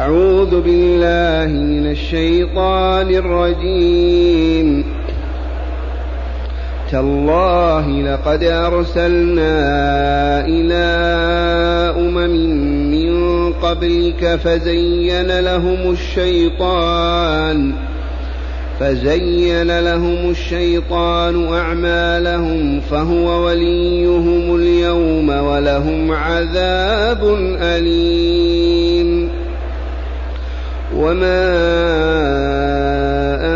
أعوذ بالله من الشيطان الرجيم. تالله لقد أرسلنا إلى أمم من قبلك فزين لهم الشيطان فزين لهم الشيطان أعمالهم فهو وليهم اليوم ولهم عذاب أليم. وما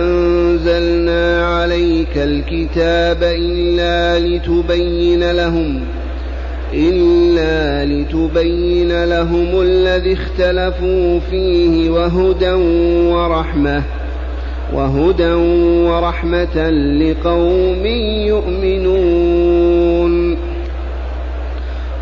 أنزلنا عليك الكتاب إلا لتبين لهم إلا لتبين لهم الذي اختلفوا فيه وهدى ورحمة وهدى ورحمة لقوم يؤمنون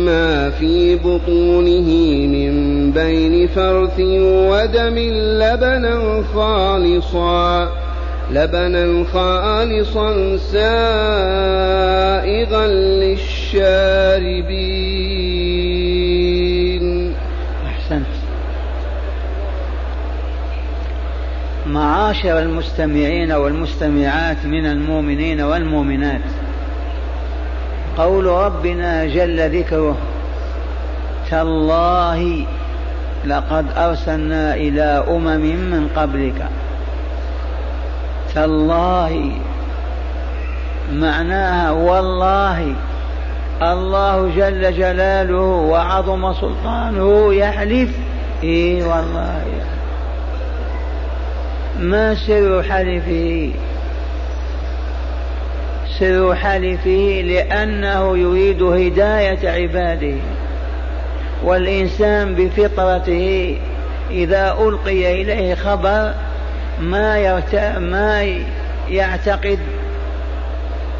مما في بطونه من بين فرث ودم لبنا خالصا لبنا خالصا سائغا للشاربين. أحسنت. معاشر المستمعين والمستمعات من المؤمنين والمؤمنات قول ربنا جل ذكره تالله لقد أرسلنا إلى أمم من قبلك. تالله معناها والله الله جل جلاله وعظم سلطانه يحلف. إي والله. ما سر حلفه سر حلفه لأنه يريد هداية عباده والإنسان بفطرته إذا ألقي إليه خبر ما. ما يعتقد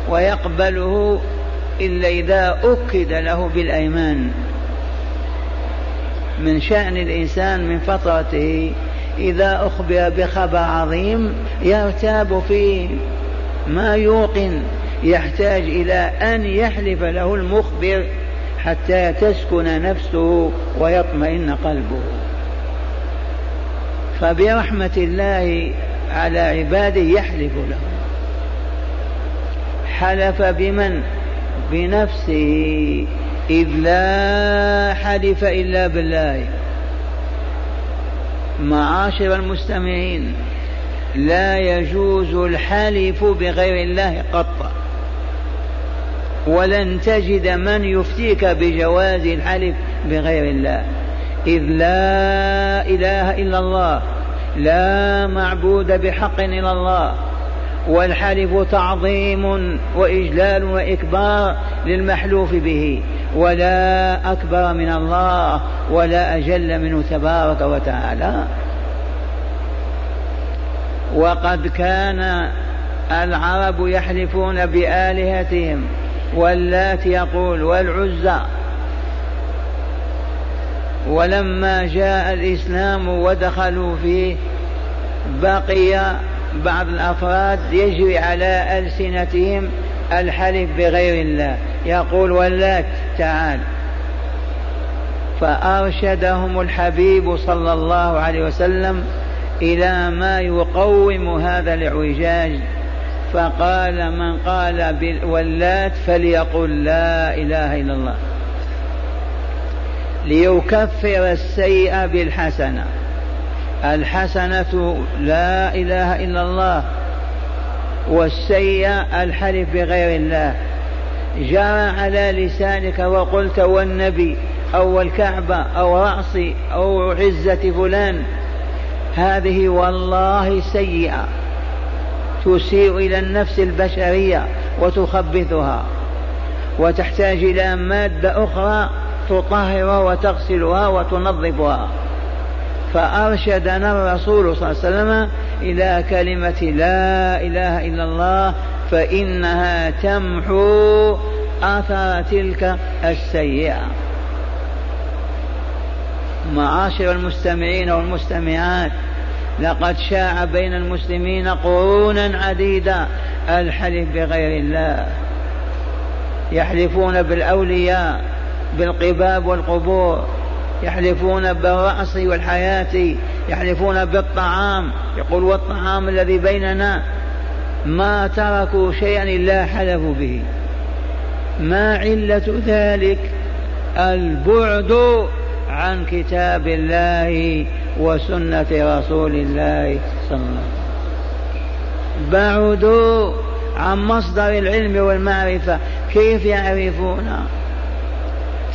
ويقبله إلا إذا أكد له بالأيمان من شأن الإنسان من فطرته إذا أخبر بخبر عظيم يرتاب فيه ما يوقن يحتاج إلى أن يحلف له المخبر حتى تسكن نفسه ويطمئن قلبه. فبرحمة الله على عباده يحلف له. حلف بمن؟ بنفسه. إذ لا حلف إلا بالله. معاشر المستمعين لا يجوز الحلف بغير الله قط. ولن تجد من يفتيك بجواز الحلف بغير الله. إذ لا إله إلا الله لا معبود بحق إلا الله. والحلف تعظيم وإجلال وإكبار للمحلوف به. ولا أكبر من الله ولا أجل منه تبارك وتعالى. وقد كان العرب يحلفون بآلهتهم. واللات يقول والعزى. ولما جاء الإسلام ودخلوا فيه بقي بعض الأفراد يجري على ألسنتهم الحلف بغير الله. يقول واللات تعال. فأرشدهم الحبيب صلى الله عليه وسلم إلى ما يقوم هذا الإعوجاج. فقال من قال بالولات فليقل لا إله إلا الله. ليكفر السيء بالحسنة. الحسنة لا إله إلا الله. والسيء الحلف بغير الله. جرى على لسانك وقلت والنبي أو الكعبة أو رأسي أو عزة فلان. هذه والله سيئة. تسيء إلى النفس البشرية وتخبثها وتحتاج إلى مادة أخرى تطهرها وتغسلها وتنظفها. فأرشدنا الرسول صلى الله عليه وسلم إلى كلمة لا إله إلا الله فإنها تمحو آثار تلك السيئة. معاشر المستمعين والمستمعات لقد شاع بين المسلمين قرونا عديدة الحلف بغير الله. يحلفون بالأولياء بالقباب والقبور. يحلفون بالرأس والحياة يحلفون بالطعام. يقول والطعام الذي بيننا؟ ما تركوا شيئا إلا حلفوا به. ما علة ذلك؟ البعد عن كتاب الله. وسنة رسول الله صلى الله عليه وسلم. بعدوا عن مصدر العلم والمعرفة. كيف يعرفون؟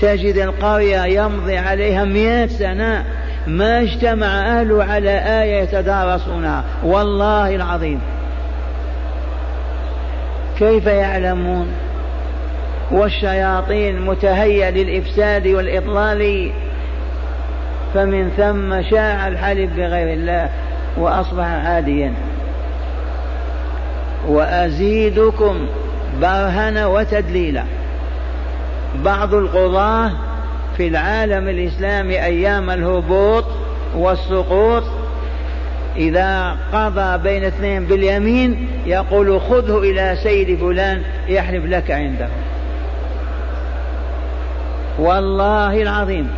تجد القرية يمضي عليها مئة سنة ما اجتمع أهل على آية يتدارسونها. والله العظيم. كيف يعلمون؟ والشياطين متهيأ للإفساد والإضلال. فمن ثم شاع الحلف بغير الله وأصبح عاديا. وأزيدكم برهنا وتدليلا. بعض القضاة في العالم الإسلامي أيام الهبوط والسقوط إذا قضى بين اثنين باليمين يقول خذه إلى سيد فلان يحلف لك عنده والله العظيم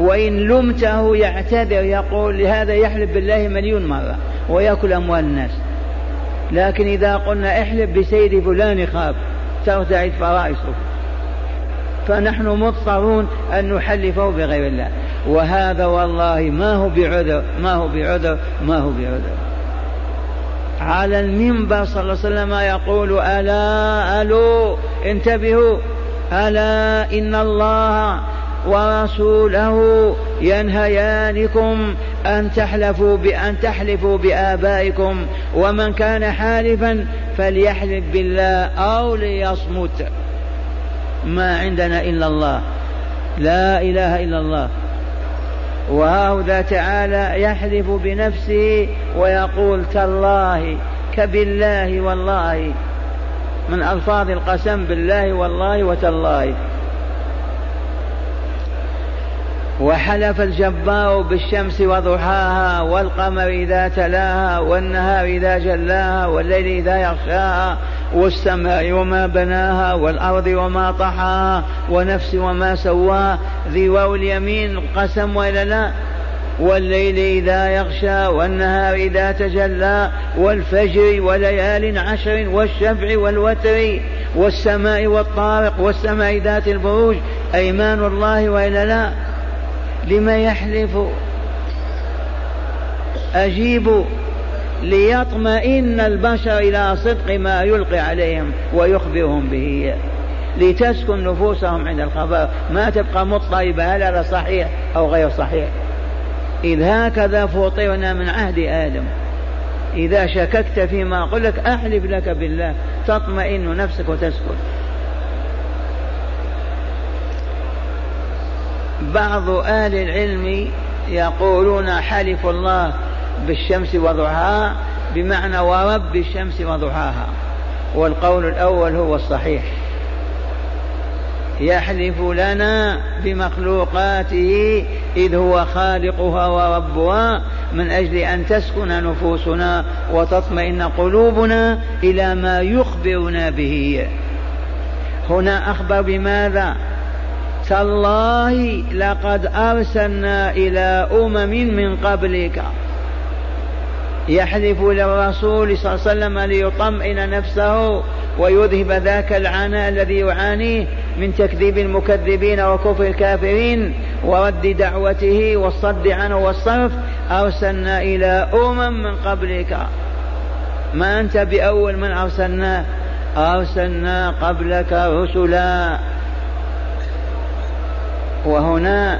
وإن لمته يعتذر يقول لهذا يحلف بالله مليون مرة ويأكل أموال الناس. لكن إذا قلنا احلف بسيد فلان خاب ترتعد فرائصه. فنحن مضطرون أن نحلفه بغير الله. وهذا والله ما هو بعذر ما هو بعذر ما هو بعذر. على المنبر صلى الله عليه وسلم يقول ألا ألو انتبهوا. ألا إن الله ورسوله ينهيانكم أن تحلفوا بأن تحلفوا بآبائكم ومن كان حالفا فليحلف بالله أو ليصمت. ما عندنا إلا الله. لا إله إلا الله. وهذا تعالى يحلف بنفسه ويقول تالله كبالله والله من ألفاظ القسم بالله والله وتالله. وحلف الجبار بالشمس وضحاها والقمر إذا تلاها والنهار إذا جلاها والليل إذا يغشاها والسماء وما بناها والأرض وما طحاها ونفس وما سواها ذي واو اليمين قسم وإلا لا والليل إذا يغشى والنهار إذا تجلى والفجر وليال عشر والشفع والوتر والسماء والطارق والسماء ذات البروج أيمان الله وإلا لا لما يحلف أجيب ليطمئن البشر إلى صدق ما يلقي عليهم ويخبرهم به لتسكن نفوسهم عند الخبر. ما تبقى مضطربة هل هذا صحيح أو غير صحيح؟ إذ هكذا فطرنا من عهد آدم. إذا شككت فيما أقول لك أحلف لك بالله تطمئن نفسك وتسكن. بعض أهل العلم يقولون حلف الله بالشمس وضحاها بمعنى ورب الشمس وضحاها والقول الأول هو الصحيح. يحلف لنا بمخلوقاته إذ هو خالقها وربها من أجل أن تسكن نفوسنا وتطمئن قلوبنا إلى ما يخبرنا به. هنا أخبر بماذا؟ تالله لقد أرسلنا إلى أمم من قبلك. يحلف للرسول صلى الله عليه وسلم ليطمئن نفسه ويذهب ذاك العناء الذي يعانيه من تكذيب المكذبين وكفر الكافرين ورد دعوته والصد عنه والصرف. أرسلنا إلى أمم من قبلك. ما أنت بأول من أرسلنا؟ أرسلنا قبلك رسلا. وهنا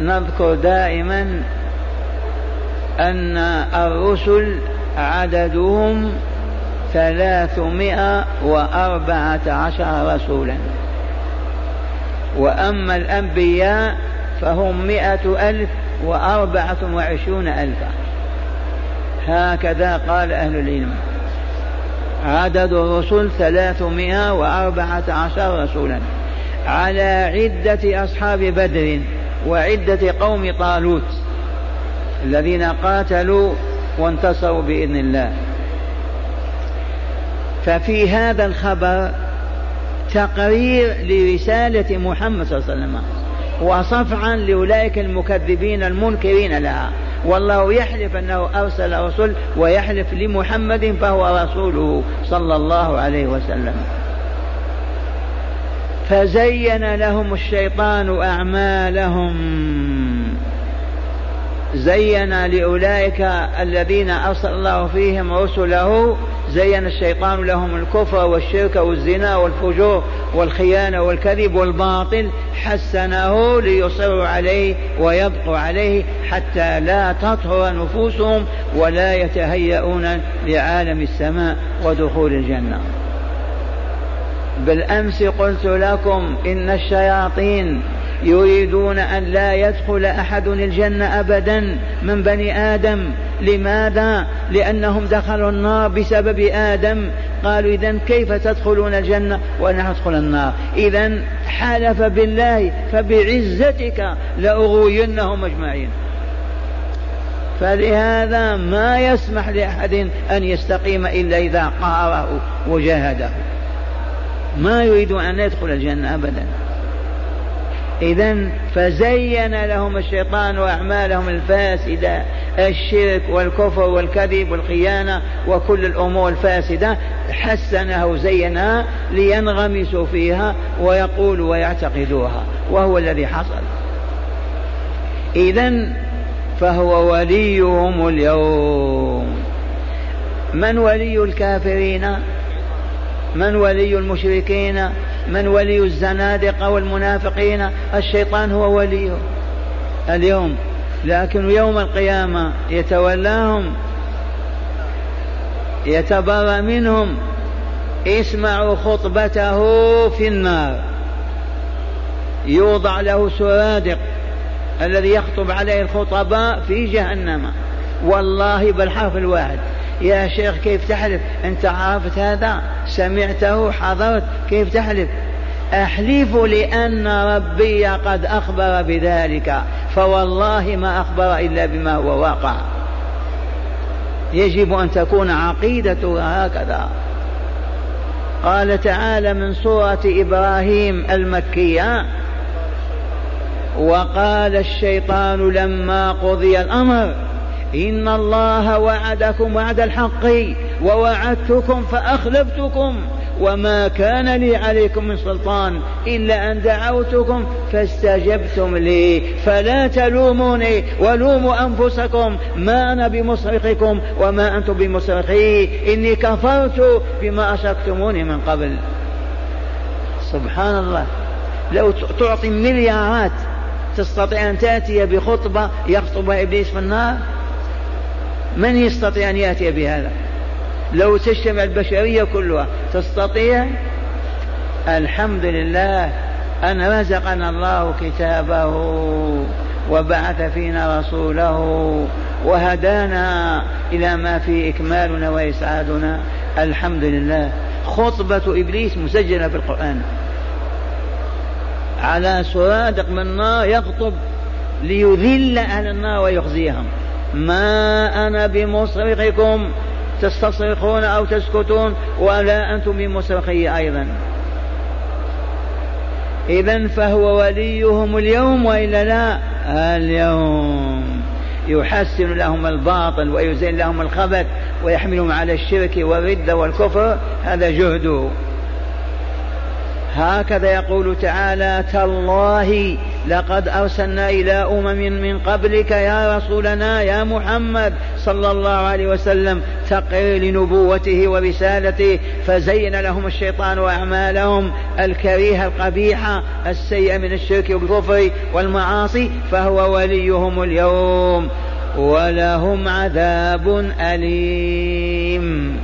نذكر دائما أن الرسل عددهم ثلاثمائة وأربعة عشر رسولا. وأما الأنبياء فهم مئة ألف وأربعة وعشرون ألفا. هكذا قال أهل العلم. عدد الرسل ثلاثمائة وأربعة عشر رسولا. على عدة أصحاب بدر وعدة قوم طالوت الذين قاتلوا وانتصروا بإذن الله. ففي هذا الخبر تقرير لرسالة محمد صلى الله عليه وسلم وصفعا لأولئك المكذبين المنكرين لها. والله يحلف أنه أرسل رسل ويحلف لمحمد فهو رسوله صلى الله عليه وسلم. فزين لهم الشيطان أعمالهم. زين لأولئك الذين أرسل الله فيهم رسله. زين الشيطان لهم الكفر والشرك والزنا والفجور والخيانة والكذب والباطل. حسنه ليصروا عليه ويبقوا عليه حتى لا تطهر نفوسهم ولا يتهيئون لعالم السماء ودخول الجنة. بالأمس قلت لكم إن الشياطين يريدون أن لا يدخل أحد الجنة أبدا من بني آدم. لماذا؟ لأنهم دخلوا النار بسبب آدم. قالوا إذا كيف تدخلون الجنة وأنا أدخل النار؟ إذا حلف بالله فبعزتك لأغوينهم أجمعين. فلهذا ما يسمح لأحد أن يستقيم إلا إذا قهره وجاهده. ما يريد أن يدخل الجنة أبدا. إذا فزين لهم الشيطان أعمالهم الفاسدة الشرك والكفر والكذب والخيانة وكل الأمور الفاسدة. حسنها وزينها لينغمسوا فيها ويقولوا ويعتقدوها وهو الذي حصل. إذا فهو وليهم اليوم. من ولي الكافرين؟ من ولي المشركين؟ من ولي الزنادقة والمنافقين الشيطان هو وليه. اليوم لكن يوم القيامة يتولاهم يتبرأ منهم اسمعوا خطبته في النار. يوضع له سرادق الذي يخطب عليه الخطباء في جهنم. والله بالحرف الواحد. يا شيخ كيف تحلف؟ أنت عرفت هذا؟ سمعته حضرت كيف تحلف؟ أحلف لأن ربي قد أخبر بذلك فوالله ما أخبر إلا بما هو واقع. يجب أن تكون عقيدته هكذا. قال تعالى من سورة إبراهيم المكية وقال الشيطان لما قضي الأمر إن الله وعدكم وعد الحق ووعدتكم فأخلفتكم وما كان لي عليكم من سلطان إلا أن دعوتكم فاستجبتم لي فلا تلوموني ولوموا أنفسكم ما أنا بمصرخكم وما أنتم بمصرخي إني كفرت بما أشركتموني من قبل. سبحان الله. لو تعطي مليارات تستطيع أن تأتي بخطبة يخطبها إبليس في النار؟ من يستطيع أن يأتي بهذا؟ لو تجتمع البشرية كلها تستطيع؟ الحمد لله أن رزقنا الله كتابه وبعث فينا رسوله وهدانا إلى ما فيه إكمالنا وإسعادنا. الحمد لله. خطبة إبليس مسجلة في القرآن. على سرادق من نار يخطب ليذل أهل النار ويخزيهم. ما أنا بمصرخكم تستصرخون أو تسكتون ولا أنتم بمصرخي أيضا. إذا فهو وليهم اليوم وإلا لا؟ اليوم. يحسن لهم الباطل ويزين لهم الخبث ويحملهم على الشرك والردة والكفر. هذا جهده. هكذا يقول تعالى تالله لقد أرسلنا إلى أمم من قبلك يا رسولنا يا محمد صلى الله عليه وسلم تقرير لنبوته ورسالته فزين لهم الشيطان أعمالهم الكريهة القبيحة السيئة من الشرك والكفر والمعاصي فهو وليهم اليوم ولهم عذاب أليم.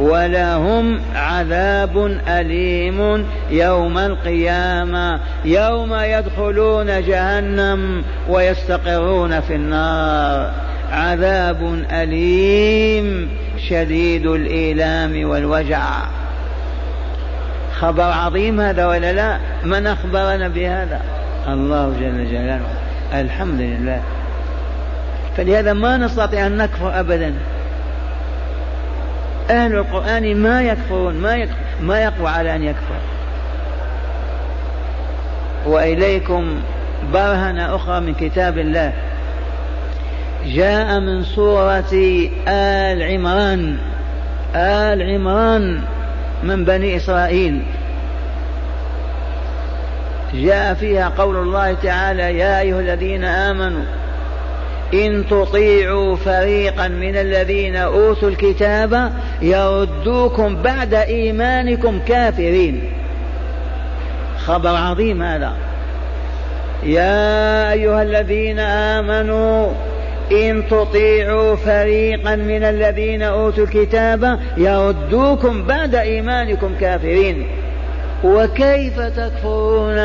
ولهم عذاب أليم يوم القيامة يوم يدخلون جهنم ويستقرون في النار. عذاب أليم شديد الإيلام والوجع. خبر عظيم هذا ولا لا؟ من أخبرنا بهذا؟ الله جل جلاله. الحمد لله. فلهذا ما نستطيع أن نكفر أبدا. أهل القرآن ما يكفرون ما يكفر ما يقوى على أن يكفر. وإليكم برهنة أخرى من كتاب الله. جاء من سورة آل عمران. آل عمران من بني إسرائيل. جاء فيها قول الله تعالى يا أيها الذين آمنوا إن تطيعوا فريقا من الذين أوتوا الكتاب يردوكم بعد إيمانكم كافرين. خبر عظيم هذا. يا أيها الذين آمنوا إن تطيعوا فريقا من الذين أوتوا الكتاب يردوكم بعد إيمانكم كافرين. وكيف تكفرون؟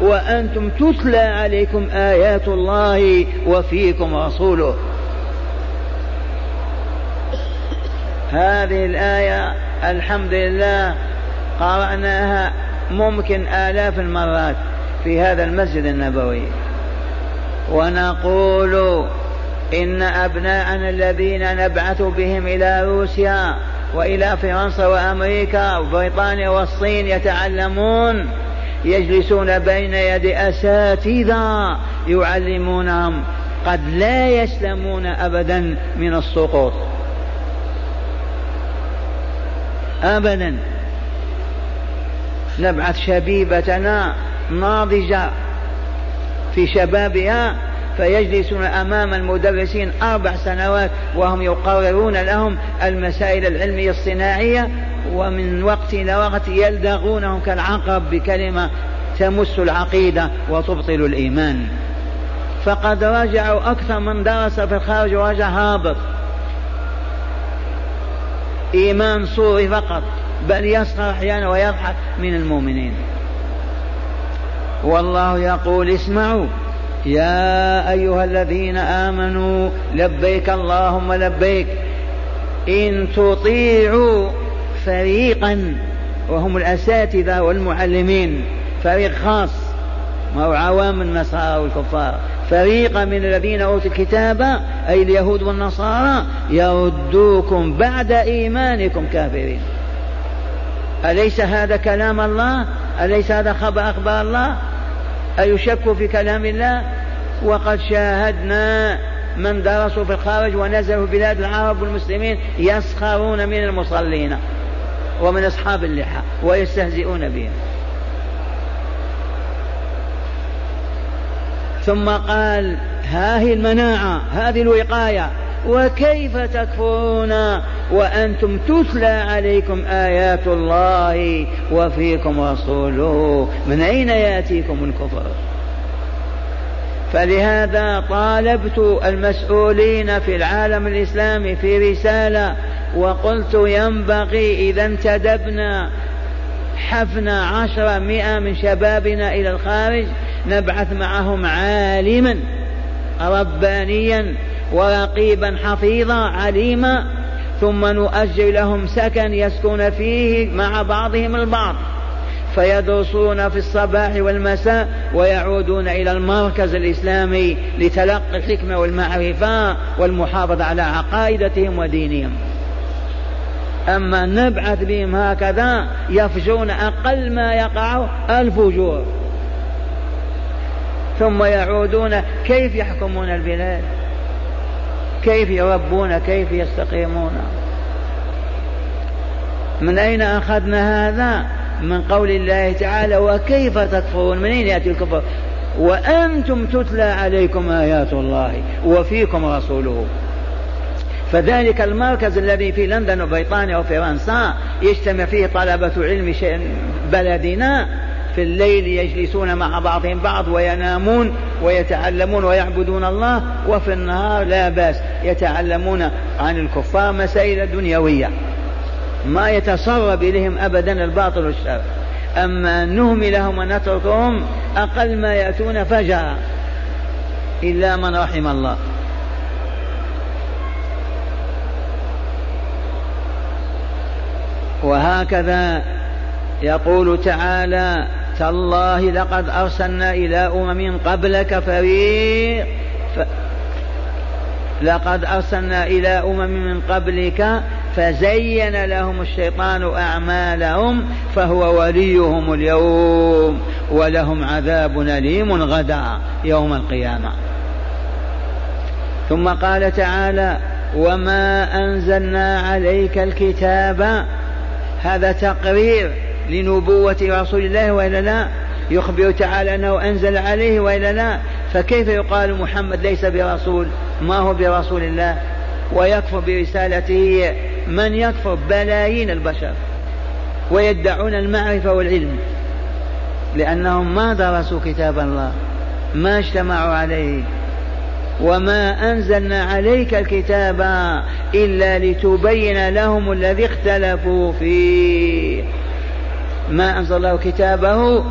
وأنتم تتلى عليكم آيات الله وفيكم رسوله. هذه الآية الحمد لله قرأناها ممكن آلاف المرات في هذا المسجد النبوي. ونقول إن أبناءنا الذين نبعث بهم إلى روسيا وإلى فرنسا وأمريكا وبريطانيا والصين يتعلمون يجلسون بين يد أساتذة يعلمونهم قد لا يسلمون أبدا من السقوط. أبدا. نبعث شبيبتنا ناضجة في شبابها فيجلسون أمام المدرسين أربع سنوات وهم يقررون لهم المسائل العلمية الصناعية ومن وقت إلى وقت يلدغونهم كالعقرب بكلمة تمس العقيدة وتبطل الإيمان. فقد رجعوا أكثر من درس في الخارج ورجع هابط. إيمان صوري فقط بل يسخر أحيانا ويضحك من المؤمنين. والله يقول اسمعوا يا أيها الذين آمنوا لبيك اللهم لبيك. إن تطيعوا فريقا وهم الأساتذة والمعلمين. فريق خاص ما هو عوام النصارى والكفار. فريقا من الذين أوتوا الكتاب أي اليهود والنصارى يردوكم بعد إيمانكم كافرين. أليس هذا كلام الله؟ أليس هذا خبر أخبار الله؟ أيشك في كلام الله؟ وقد شاهدنا من درسوا في الخارج ونزلوا في بلاد العرب والمسلمين يسخرون من المصلين ومن أصحاب اللحى ويستهزئون بهم. ثم قال ها هي المناعة هذه الوقاية وكيف تكفرون وأنتم تتلى عليكم آيات الله وفيكم رسوله من أين يأتيكم الكفر؟ فلهذا طالبت المسؤولين في العالم الإسلامي في رسالة وقلت ينبغي إذا انتدبنا حفنا عشرة مئة من شبابنا إلى الخارج نبعث معهم عالما ربانيا ورقيبا حفيظا عليما ثم نؤجل لهم سكن يسكن فيه مع بعضهم البعض. فيدرسون في الصباح والمساء ويعودون إلى المركز الإسلامي لتلقي الحكمة والمعرفة والمحافظة على عقائدتهم ودينهم. أما نبعث بهم هكذا يفجون أقل ما يقع الفجور. ثم يعودون كيف يحكمون البلاد؟ كيف يربون كيف يستقيمون. من أين أخذنا هذا؟ من قول الله تعالى وكيف تكفرون؟ من أين يأتي الكفر؟ وأنتم تتلى عليكم آيات الله وفيكم رسوله. فذلك المركز الذي في لندن وبريطانيا وفرنسا يجتمع فيه طلبة علم بلدنا. في الليل يجلسون مع بعضهم بعض وينامون ويتعلمون ويعبدون الله وفي النهار لا بأس يتعلمون عن الكفار مسائل دنيوية. ما يتسرب إليهم أبدا الباطل والشر. أما أن نهملهم ونتركهم أقل ما يأتون فجرا. إلا من رحم الله. وهكذا يقول تعالى تالله لقد أرسلنا إلى أمم قبلك فريق. ف... لقد أرسلنا إلى أمم من قبلك فزين لهم الشيطان أعمالهم فهو وليهم اليوم ولهم عذاب أليم غدا يوم القيامة. ثم قال تعالى وما أنزلنا عليك الكتاب. هذا تقرير لنبوة رسول الله وإلا لا؟ يخبر تعالى أنه أنزل عليه وإلا لا؟ فكيف يقال محمد ليس برسول؟ ما هو برسول الله؟ ويكفر برسالته من يكفر؟ بلايين البشر. ويدعون المعرفة والعلم. لأنهم ما درسوا كتاب الله. ما اجتمعوا عليه. وما أنزلنا عليك الكتاب إلا لتبين لهم الذي اختلفوا فيه. ما أنزل الله كتابه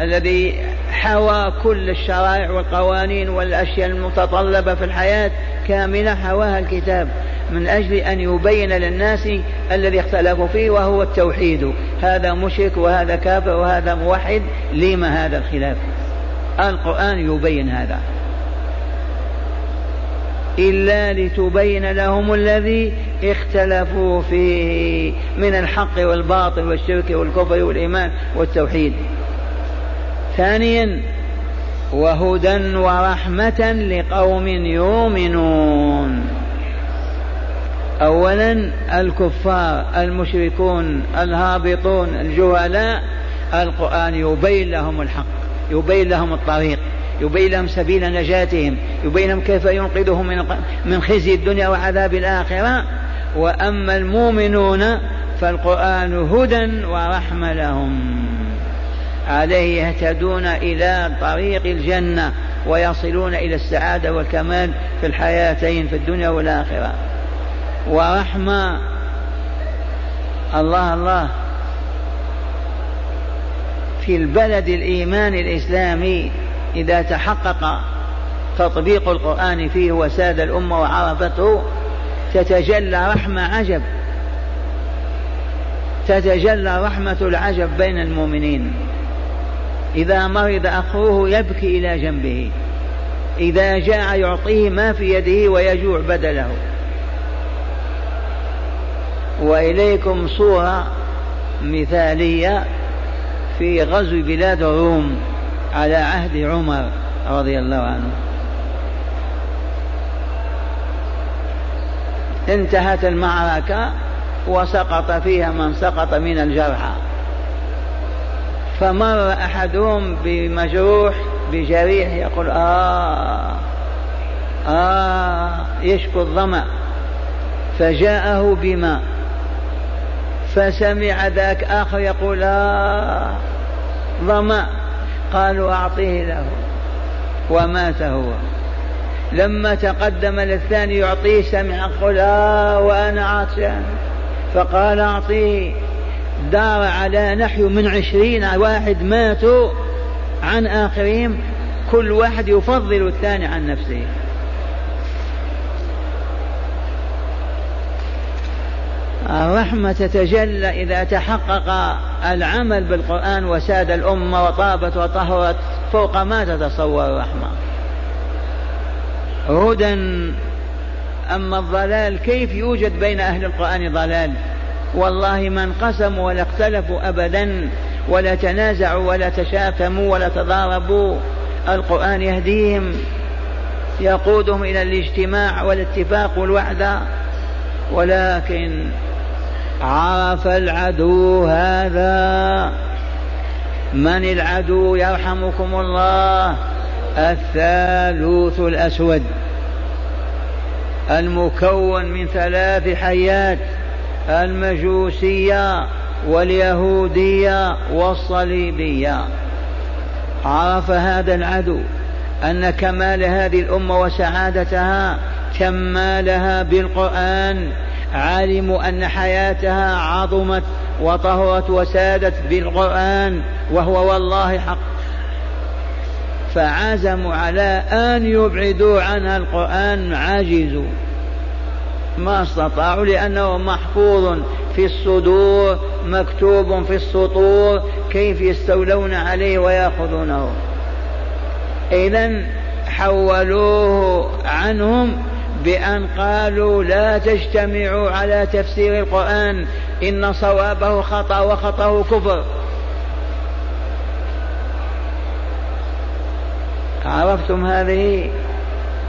الذي حوى كل الشرائع والقوانين والأشياء المتطلبة في الحياة كاملة حواها الكتاب من أجل أن يبين للناس الذي اختلفوا فيه وهو التوحيد. هذا مشرك وهذا كافر وهذا موحد لما هذا الخلاف؟ القرآن يبين هذا. إلا لتبين لهم الذي اختلفوا فيه من الحق والباطل والشرك والكفر والإيمان والتوحيد. ثانيا وهدى ورحمة لقوم يؤمنون. أولا الكفار المشركون الهابطون الجهلاء. القرآن يبين لهم الحق يبين لهم الطريق. يبين لهم سبيل نجاتهم يبين لهم كيف ينقذهم من من خزي الدنيا وعذاب الآخرة. وأما المؤمنون فالقرآن هدى ورحمة لهم. عليه يهتدون إلى طريق الجنة ويصلون إلى السعادة والكمال في الحياتين في الدنيا والآخرة. ورحمة. الله الله. في البلد الإيماني الإسلامي. إذا تحقق تطبيق القرآن فيه وساد الأمة وعرفته تتجلى رحمة عجب. تتجلى رحمة العجب بين المؤمنين. إذا مرض أخوه يبكي إلى جنبه. إذا جاع يعطيه ما في يده ويجوع بدله. وإليكم صورة مثالية في غزو بلاد الروم على عهد عمر رضي الله عنه. انتهت المعركة وسقط فيها من سقط من الجرحى. فمر أحدهم بمجروح بجريح يقول آه آه يشكو الظمأ. فجاءه بماء فسمع ذاك آخر يقول آه ظمأ. قالوا أعطيه له ومات هو. لما تقدم للثاني يعطيه سمع قل آه وأنا عطشان فقال أعطيه. دار على نحو من عشرين واحد ماتوا عن آخرهم كل واحد يفضل الثاني عن نفسه. الرحمة تتجلى إذا تحقق العمل بالقرآن وساد الأمة وطابت وطهرت فوق ما تتصور الرحمة. هدى أما الضلال كيف يوجد بين أهل القرآن ضلال؟ والله ما انقسموا ولا اختلفوا أبدا ولا تنازعوا ولا تشاكموا ولا تضاربوا القرآن يهديهم يقودهم إلى الاجتماع والاتفاق والوحدة ولكن عرف العدو هذا. من العدو يرحمكم الله؟ الثالوث الأسود. المكون من ثلاث حيات المجوسية واليهودية والصليبية. عرف هذا العدو أن كمال هذه الأمة وسعادتها كمالها بالقرآن علموا أن حياتها عظمت وطهرت وسادت بالقرآن وهو والله حق. فعزموا على أن يبعدوا عنها القرآن عجزوا ما استطاعوا لأنه محفوظ في الصدور مكتوب في السطور كيف يستولون عليه ويأخذونه. إذا حولوه عنهم بأن قالوا لا تجتمعوا على تفسير القرآن إن صوابه خطأ وخطأه كفر. عرفتم هذه؟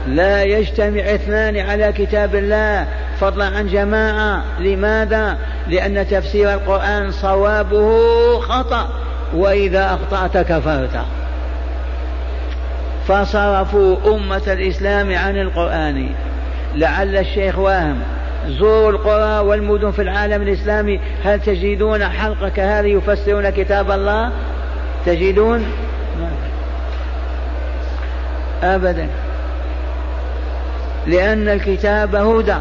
لا يجتمع اثنان على كتاب الله. فضلا عن جماعة. لماذا؟ لأن تفسير القرآن صوابه خطأ وإذا أخطأت كفرت. فصرفوا أمة الإسلام عن القرآن. لعل الشيخ واهم زوروا القرى والمدن في العالم الإسلامي. هل تجدون حلقة كهذه يفسرون كتاب الله؟ تجدون؟ أبدا. لأن الكتاب هدى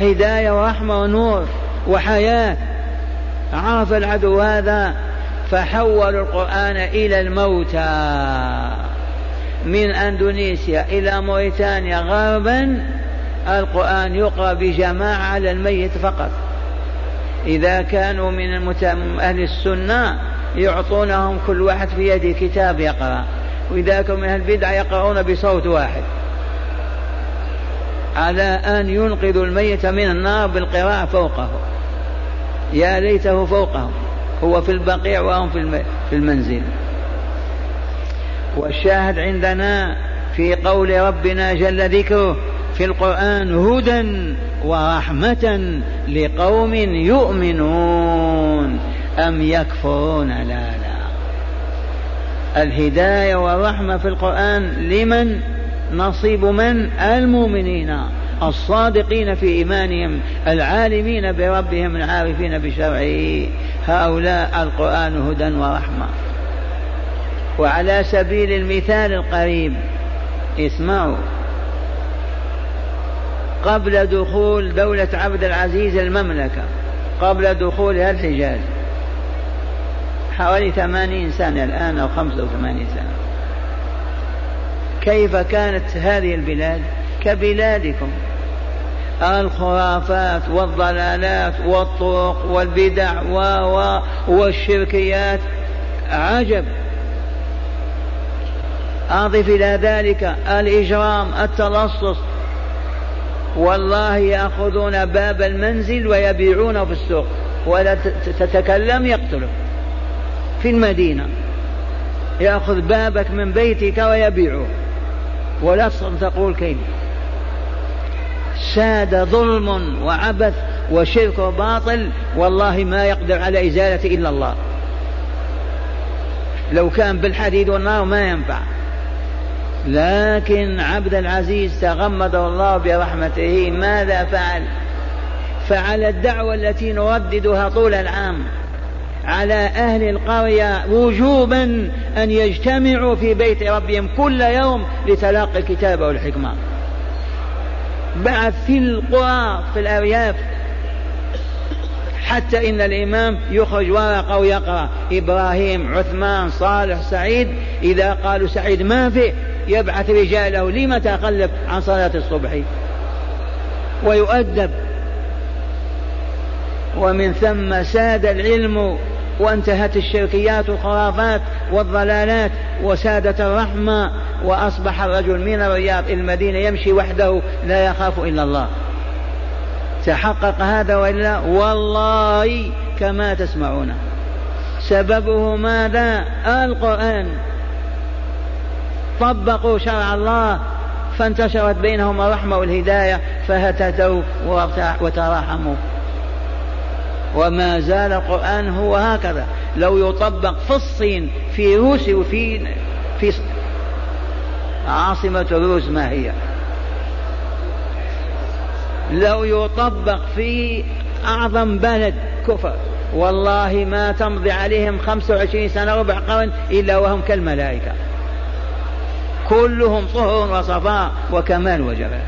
هداية ورحمة ونور وحياة. عرف العدو هذا فحولوا القرآن إلى الموتى. من أندونيسيا إلى موريتانيا غربا القرآن يقرأ بجماعة على الميت فقط. إذا كانوا من أهل السنة يعطونهم كل واحد في يده كتاب يقرأ وإذا كانوا من أهل البدع يقرؤون بصوت واحد. على أن ينقذوا الميت من النار بالقراءة فوقه. يا ليته فوقهم هو في البقيع وهم في المنزل. والشاهد عندنا في قول ربنا جل ذكره في القرآن هدى ورحمة لقوم يؤمنون. أم يكفرون؟ لا لا. الهداية والرحمة في القرآن لمن؟ نصيب من؟ المؤمنين. الصادقين في إيمانهم العالمين بربهم العارفين بشرعه. هؤلاء القرآن هدى ورحمة. وعلى سبيل المثال القريب اسمعوا. قبل دخول دولة عبد العزيز المملكة قبل دخولها الحجاز. حوالي ثمانين سنة الآن أو خمسة وثمانين سنة. كيف كانت هذه البلاد؟ كبلادكم. الخرافات والضلالات والطرق والبدع و والشركيات. عجب. أضف إلى ذلك الإجرام التلصص والله يأخذون باب المنزل ويبيعونه في السوق ولا تتكلم يقتلك في المدينة. يأخذ بابك من بيتك ويبيعه. ولا تقول كيف؟ ساد ظلم وعبث وشرك وباطل والله ما يقدر على إزالته إلا الله. لو كان بالحديد والنار ما ينفع. لكن عبد العزيز تغمده الله برحمته. ماذا فعل؟ فعل الدعوة التي نرددها طول العام على أهل القرية وجوبا أن يجتمعوا في بيت ربهم كل يوم لتلقي الكتاب والحكمة. بعث في القرى في الأرياف حتى إن الإمام يخرج ورقة ويقرأ. إبراهيم عثمان صالح سعيد إذا قالوا سعيد ما في؟ يبعث رجاله لم تخلف عن صلاة الصبح؟ ويؤدب. ومن ثم ساد العلم وانتهت الشركيات والخرافات والضلالات وسادت الرحمة وأصبح الرجل من الرياض المدينة يمشي وحده لا يخاف إلا الله. تحقق هذا وإلا؟ والله كما تسمعون. سببه ماذا؟ القرآن. طبقوا شرع الله فانتشرت بينهم الرحمة والهداية فهتدوا وتراحموا. وما زال القرآن هو هكذا. لو يطبق في الصين في روسيا وفي في عاصمة الروس ما هي؟ لو يطبق في أعظم بلد كفر والله ما تمضي عليهم خمسة وعشرين سنة ربع قرن إلا وهم كالملائكة. كلهم طهر وصفاء وكمال وجمال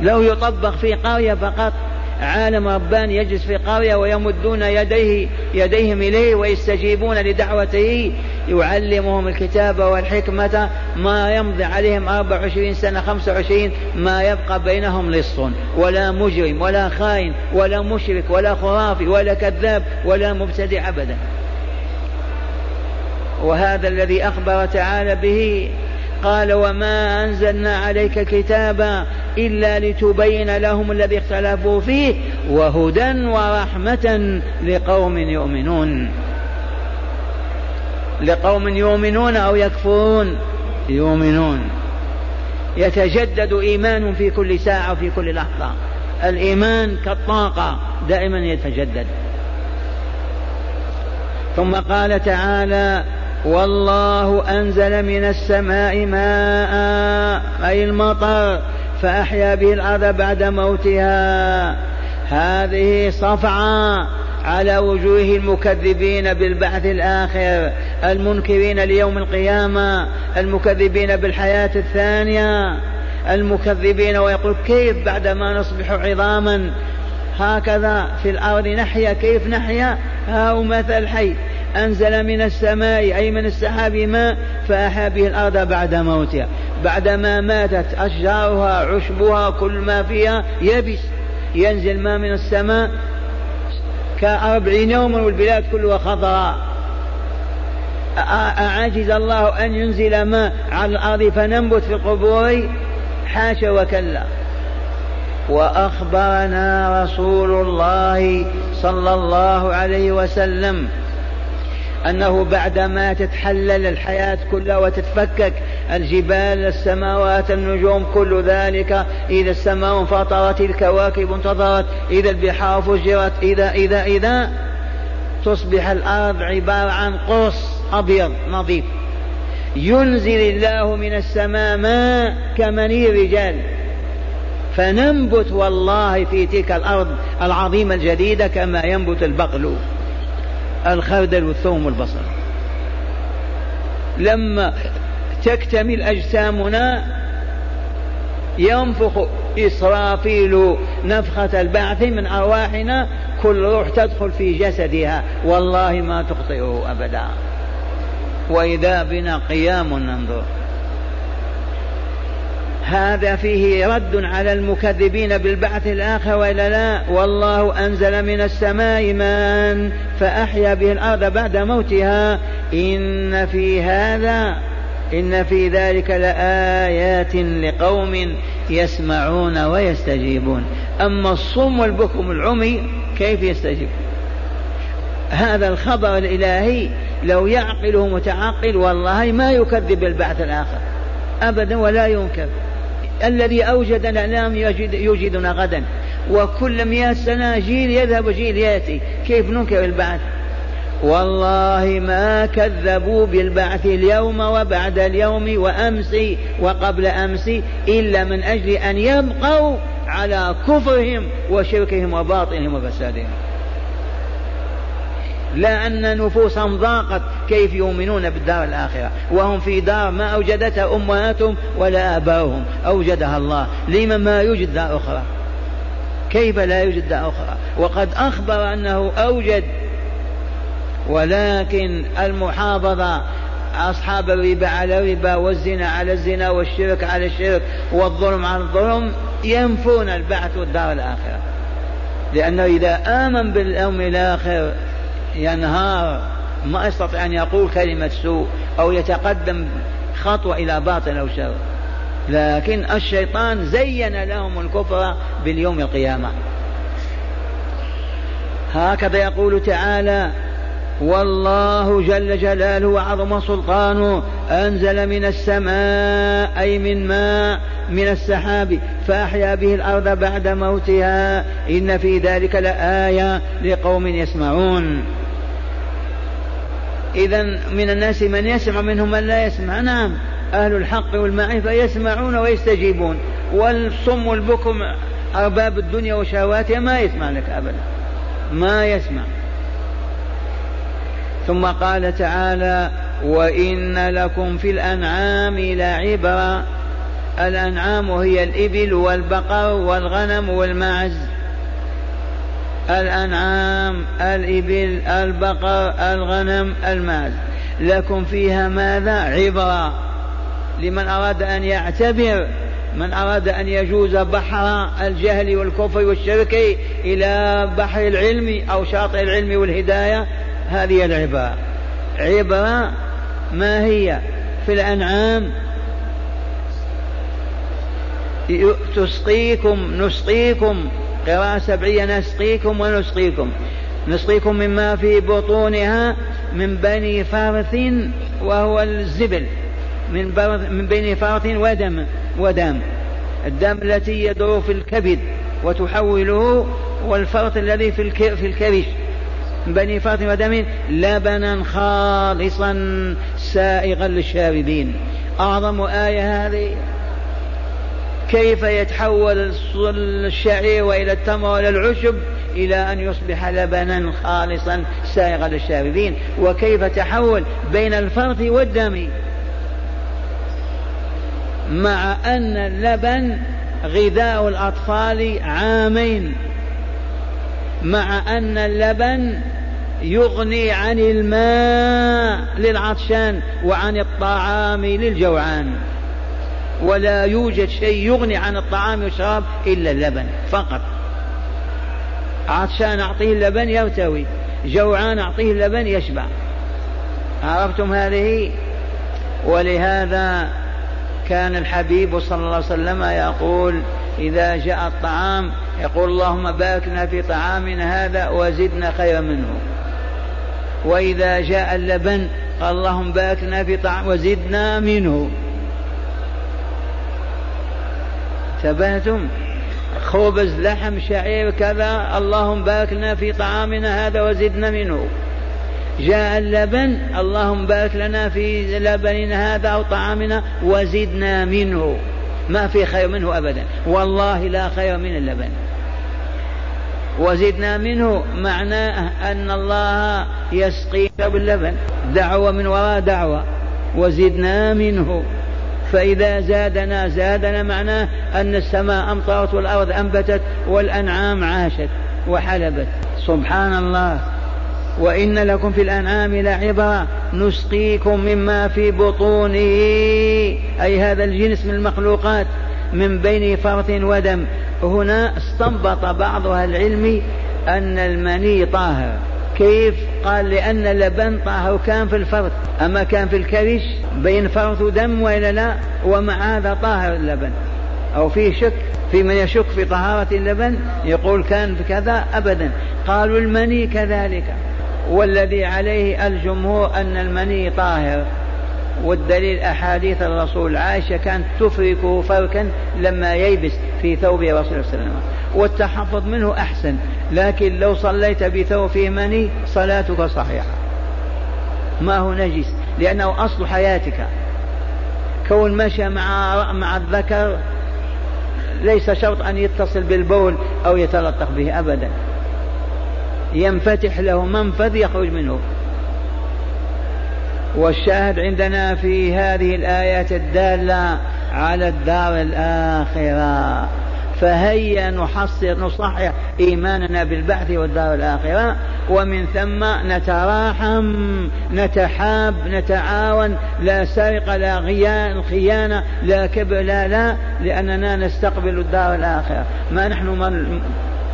لو يطبق في قرية فقط عالم رباني يجلس في قرية ويمدون يديه يديهم إليه ويستجيبون لدعوته يعلمهم الكتاب والحكمة ما يمضي عليهم أربع وعشرين سنة خمسة وعشرين ما يبقى بينهم لص ولا مجرم ولا خائن ولا مشرك ولا خرافي ولا كذاب ولا مبتدع أبدا. وهذا الذي أخبر تعالى به قال وما أنزلنا عليك كتابا إلا لتبين لهم الذي اختلفوا فيه وهدى ورحمة لقوم يؤمنون. لقوم يؤمنون أو يكفرون؟ يؤمنون. يتجدد إيمان في كل ساعة وفي كل لحظة. الإيمان كالطاقة دائما يتجدد. ثم قال تعالى والله أنزل من السماء ماء أي المطر فأحيا به الأرض بعد موتها. هذه صفعة على وجوه المكذبين بالبعث الآخر المنكرين ليوم القيامة المكذبين بالحياة الثانية المكذبين ويقول كيف بعدما نصبح عظاما؟ هكذا في الأرض نحيا كيف نحيا؟ هاو مثل حي أنزل من السماء أي من السحاب ماء فأحيا به الأرض بعد موتها. بعدما ماتت أشجارها عشبها كل ما فيها يبس. ينزل ماء من السماء. كأربعين يوما والبلاد كلها خضراء. أعجز الله أن ينزل ماء على الأرض فننبت في القبور. حاشا وكلا. وأخبرنا رسول الله صلى الله عليه وسلم أنه بعدما تتحلل الحياة كلها وتتفكك الجبال السماوات النجوم كل ذلك إذا السماء انفطرت الكواكب انتظرت إذا البحار فجرت إذا إذا إذا تصبح الأرض عبارة عن قرص أبيض نظيف. ينزل الله من السماء ماء كمني الرجال فننبت والله في تلك الأرض العظيمة الجديدة كما ينبت البقل. الخردل والثوم والبصل. لما تكتمل أجسامنا ينفخ إسرافيل نفخة البعث من أرواحنا كل روح تدخل في جسدها. والله ما تخطئه أبدا. وإذا بنا قيام ننظر. هذا فيه رد على المكذبين بالبعث الآخر وإلا لا؟ والله أنزل من السماء ماء فأحيا به الأرض بعد موتها. إن في هذا إن في ذلك لآيات لقوم يسمعون ويستجيبون. أما الصم والبكم العمي كيف يستجيب؟ هذا الخبر الإلهي لو يعقله متعقل والله ما يكذب بالبعث الآخر. أبدا ولا ينكر. الذي أوجدنا الآن يجد يوجدنا غدا. وكل مئة سنة جيل يذهب وجيل يأتي. كيف ننكر البعث؟ والله ما كذبوا بالبعث اليوم وبعد اليوم وأمس وقبل أمس إلا من أجل أن يبقوا على كفرهم وشركهم وباطلهم وفسادهم. لا أن نفوسهم ضاقت. كيف يؤمنون بالدار الآخرة؟ وهم في دار ما أوجدتها أمهاتهم ولا آباؤهم. أوجدها الله. لما ما يوجد دار أخرى؟ كيف لا يوجد دار أخرى؟ وقد أخبر أنه أوجد. ولكن المحافظة أصحاب الربا على الربا والزنا على الزنا والشرك على الشرك والظلم على الظلم ينفون البعث والدار الآخرة. لأنه إذا آمن باليوم الآخر ينهار ما يستطيع أن يقول كلمة سوء أو يتقدم خطوة إلى باطل أو شر. لكن الشيطان زين لهم الكفر باليوم القيامة. هكذا يقول تعالى والله جل جلاله وعظم سلطانه أنزل من السماء أي من ماء من السحاب فأحيا به الأرض بعد موتها. إن في ذلك لآية لقوم يسمعون. إذا من الناس من يسمع منهم من لا يسمع. نعم. أهل الحق والمعرفة يسمعون ويستجيبون. والصم والبكم أرباب الدنيا وشهواتها ما يسمع لك أبدا. ما يسمع. ثم قال تعالى وإن لكم في الأنعام لعبرة الأنعام هي الإبل والبقر والغنم والماعز الأنعام الإبل البقر الغنم الماعز لكم فيها ماذا؟ عبرة. لمن أراد أن يعتبر من أراد أن يجوز بحر الجهل والكفر والشرك إلى بحر العلم أو شاطئ العلم والهداية هذه العبرة. عبرة ما هي؟ في الأنعام. تسقيكم نسقيكم. قراءة سبعية نسقيكم ونسقيكم. نسقيكم مما في بطونها من بني فرث وهو الزبل. من من بين فرث ودم ودم. الدم التي يدور في الكبد وتحوله والفرث الذي في في الكبش. من بني فرث ودم لبنا خالصا سائغا للشاربين. أعظم آية هذه. كيف يتحول الشعير وإلى التمر وإلى العشب إلى أن يصبح لبنا خالصا سائغا للشاربين؟ وكيف تحول بين الفرث والدم؟ مع أن اللبن غذاء الأطفال عامين. مع أن اللبن يغني عن الماء للعطشان وعن الطعام للجوعان. ولا يوجد شيء يغني عن الطعام والشراب إلا اللبن فقط. عطشان أعطيه اللبن يرتوي جوعان أعطيه اللبن يشبع. عرفتم هذه؟ ولهذا كان الحبيب صلى الله عليه وسلم يقول إذا جاء الطعام يقول اللهم باركنا في طعامنا هذا وزدنا خيرا منه. وإذا جاء اللبن قال اللهم باركنا في طعام وزدنا منه. انتبهتم؟ خبز لحم شعير كذا اللهم بارك لنا في طعامنا هذا وزدنا منه. جاء اللبن اللهم بارك لنا في لبننا هذا أو طعامنا وزدنا منه. ما في خير منه أبدا. والله لا خير من اللبن. وزدنا منه معناه أن الله يسقينا باللبن. دعوة من وراء دعوة. وزدنا منه. فإذا زادنا زادنا معناه أن السماء أمطرت والأرض أنبتت والأنعام عاشت وحلبت. سبحان الله. وإن لكم في الأنعام لعبرة. نسقيكم مما في بطونه. أي هذا الجنس من المخلوقات من بين فرث ودم. هنا استنبط بعض أهل العلم أن المني طاهر. كيف؟ قال لأن اللبن طاهر كان في الفرث. أما كان في الكرش بين فرث ودم وإلا لا؟ ومع هذا طاهر اللبن. أو فيه شك في من يشك في طهارة اللبن؟ يقول كان كذا أبدا. قالوا المني كذلك. والذي عليه الجمهور أن المني طاهر. والدليل أحاديث الرسول عائشة كانت تفركه فركا لما ييبس في ثوب رسول الله صلى الله عليه وسلم. والتحفظ منه أحسن لكن لو صليت بثوب فيه مني صلاتك صحيحة. ما هو نجس؟ لأنه أصل حياتك. كون مشى مع مع الذكر ليس شرط أن يتصل بالبول أو يتلطخ به أبدا. ينفتح له منفذ يخرج منه. والشاهد عندنا في هذه الآيات الدالة على الدار الآخرة. فهيا نحصر نصحح إيماننا بالبعث والدار الآخرة ومن ثم نتراحم نتحاب نتعاون لا سرقة لا غيان خيانة لا كبر لا لا لأننا نستقبل الدار الآخرة. ما نحن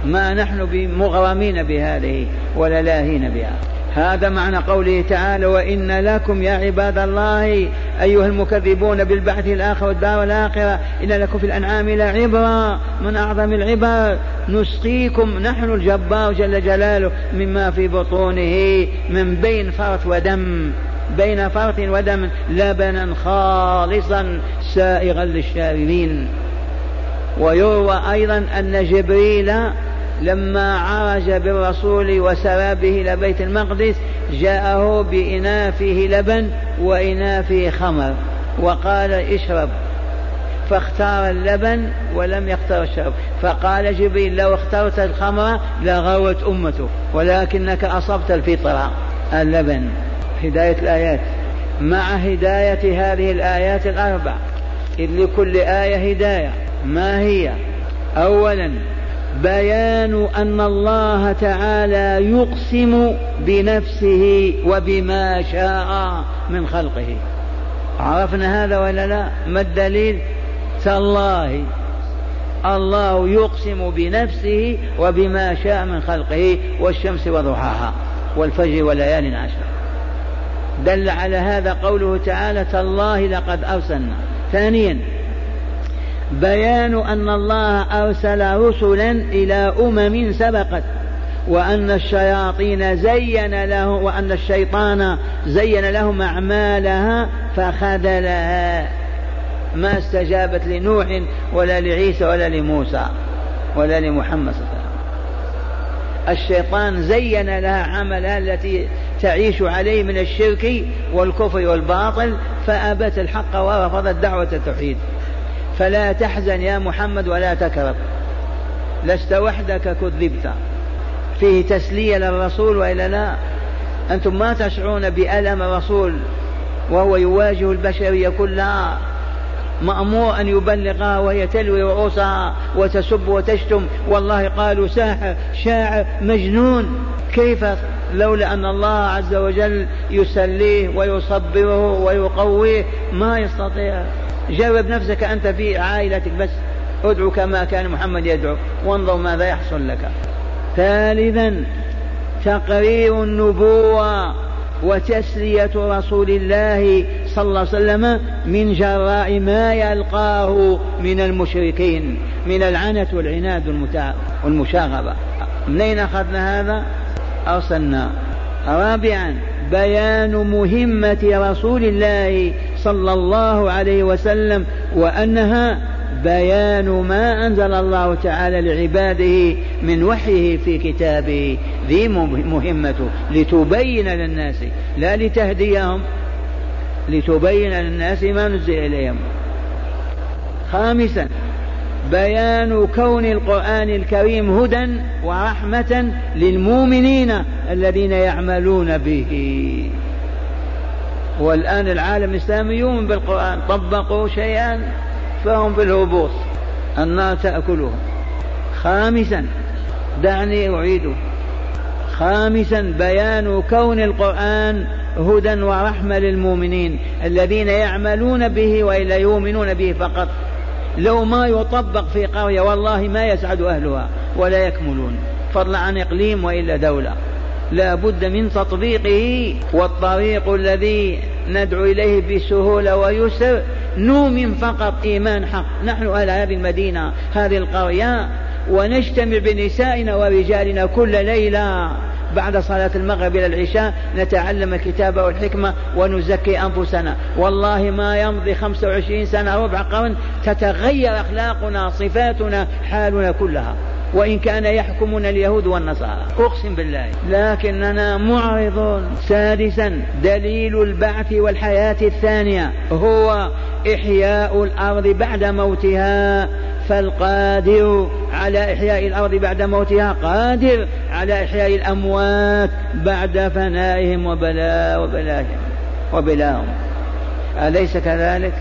ما نحن بمغرمين بهذه ولا لاهين بها. هذا معنى قوله تعالى وإن لكم يا عباد الله أيها المكذبون بالبعث الآخر والدار الآخرة إن لكم في الأنعام لعبرة من أعظم العبر. نسقيكم نحن الجبار جل جلاله مما في بطونه من بين فرث ودم. بين فرث ودم لبنا خالصا سائغا للشاربين. ويروى أيضا أن جبريل لما عرج بالرسول وسرى به إلى بيت المقدس جاءه بإناء فيه لبن وإناء فيه خمر وقال اشرب. فاختار اللبن ولم يختار الشرب. فقال جبريل لو اخترت الخمر لغوت أمته ولكنك أصبت الفطرة اللبن هداية الآيات. مع هداية هذه الآيات الأربع إذ لكل آية هداية ما هي؟ أولا بيان أن الله تعالى يقسم بنفسه وبما شاء من خلقه. عرفنا هذا ولا لا؟ ما الدليل؟ تالله. الله يقسم بنفسه وبما شاء من خلقه والشمس وضحاها والفجر وليال عشر دل على هذا قوله تعالى تالله لقد أرسلنا. ثانيا بيان أن الله أرسل رسلا إلى أمم سبقت وأن الشياطين زين له وأن الشيطان زين لهم أعمالها فخذلها. ما استجابت لنوح ولا لعيسى ولا لموسى ولا لمحمد صلى الله عليه وسلم. الشيطان زين لها عملها التي تعيش عليه من الشرك والكفر والباطل فأبت الحق ورفضت دعوة التوحيد. فلا تحزن يا محمد ولا تكرب لست وحدك كذبت. فيه تسلية للرسول وإلا لا؟ أنتم ما تشعرون بألم الرسول وهو يواجه البشرية كلها مأمور أن يبلغها وهي تلوي رؤوسها وتسب وتشتم. والله قالوا ساحر شاعر مجنون. كيف؟ لولا أن الله عز وجل يسليه ويصبره ويقويه ما يستطيع. جرب نفسك أنت في عائلتك بس. ادعو كما كان محمد يدعو. وانظر ماذا يحصل لك. ثالثا تقرير النبوة وتسلية رسول الله صلى الله عليه وسلم من جراء ما يلقاه من المشركين من العنت والعناد والمشاغبة. منين أخذنا هذا؟ أرسلنا. رابعا بيان مهمة رسول الله صلى الله عليه وسلم وأنها بيان ما أنزل الله تعالى لعباده من وحيه في كتابه. ذي مهمته لتبين للناس لا لتهديهم لتبين للناس ما نزل إليهم. خامسا بيان كون القرآن الكريم هدى ورحمة للمؤمنين الذين يعملون به. والآن العالم الإسلامي يؤمن بالقرآن طبقوا شيئا فهم في الهبوط. النار تأكلهم خامسا دعني أعيده. خامسا بيان كون القرآن هدى ورحمة للمؤمنين الذين يعملون به وإلا يؤمنون به فقط. لو ما يطبق في قرية والله ما يسعد أهلها ولا يكملون. فضلا عن إقليم وإلا دولة. لا بد من تطبيقه والطريق الذي ندعو إليه بسهولة ويسر نؤمن فقط إيمان حق. نحن أهل هذه المدينة هذه القرية ونجتمع بنسائنا ورجالنا كل ليلة بعد صلاة المغرب إلى العشاء نتعلم الكتاب والحكمة ونزكي أنفسنا. والله ما يمضي خمسة وعشرين سنة ربع قرن تتغير أخلاقنا صفاتنا حالنا كلها. وإن كان يحكمنا اليهود والنصارى. أقسم بالله. لكننا معرضون. سادسا دليل البعث والحياة الثانية هو إحياء الأرض بعد موتها. فالقادر على إحياء الأرض بعد موتها قادر على إحياء الأموات بعد فنائهم وبلاء وبلاهم وبلاهم أليس كذلك؟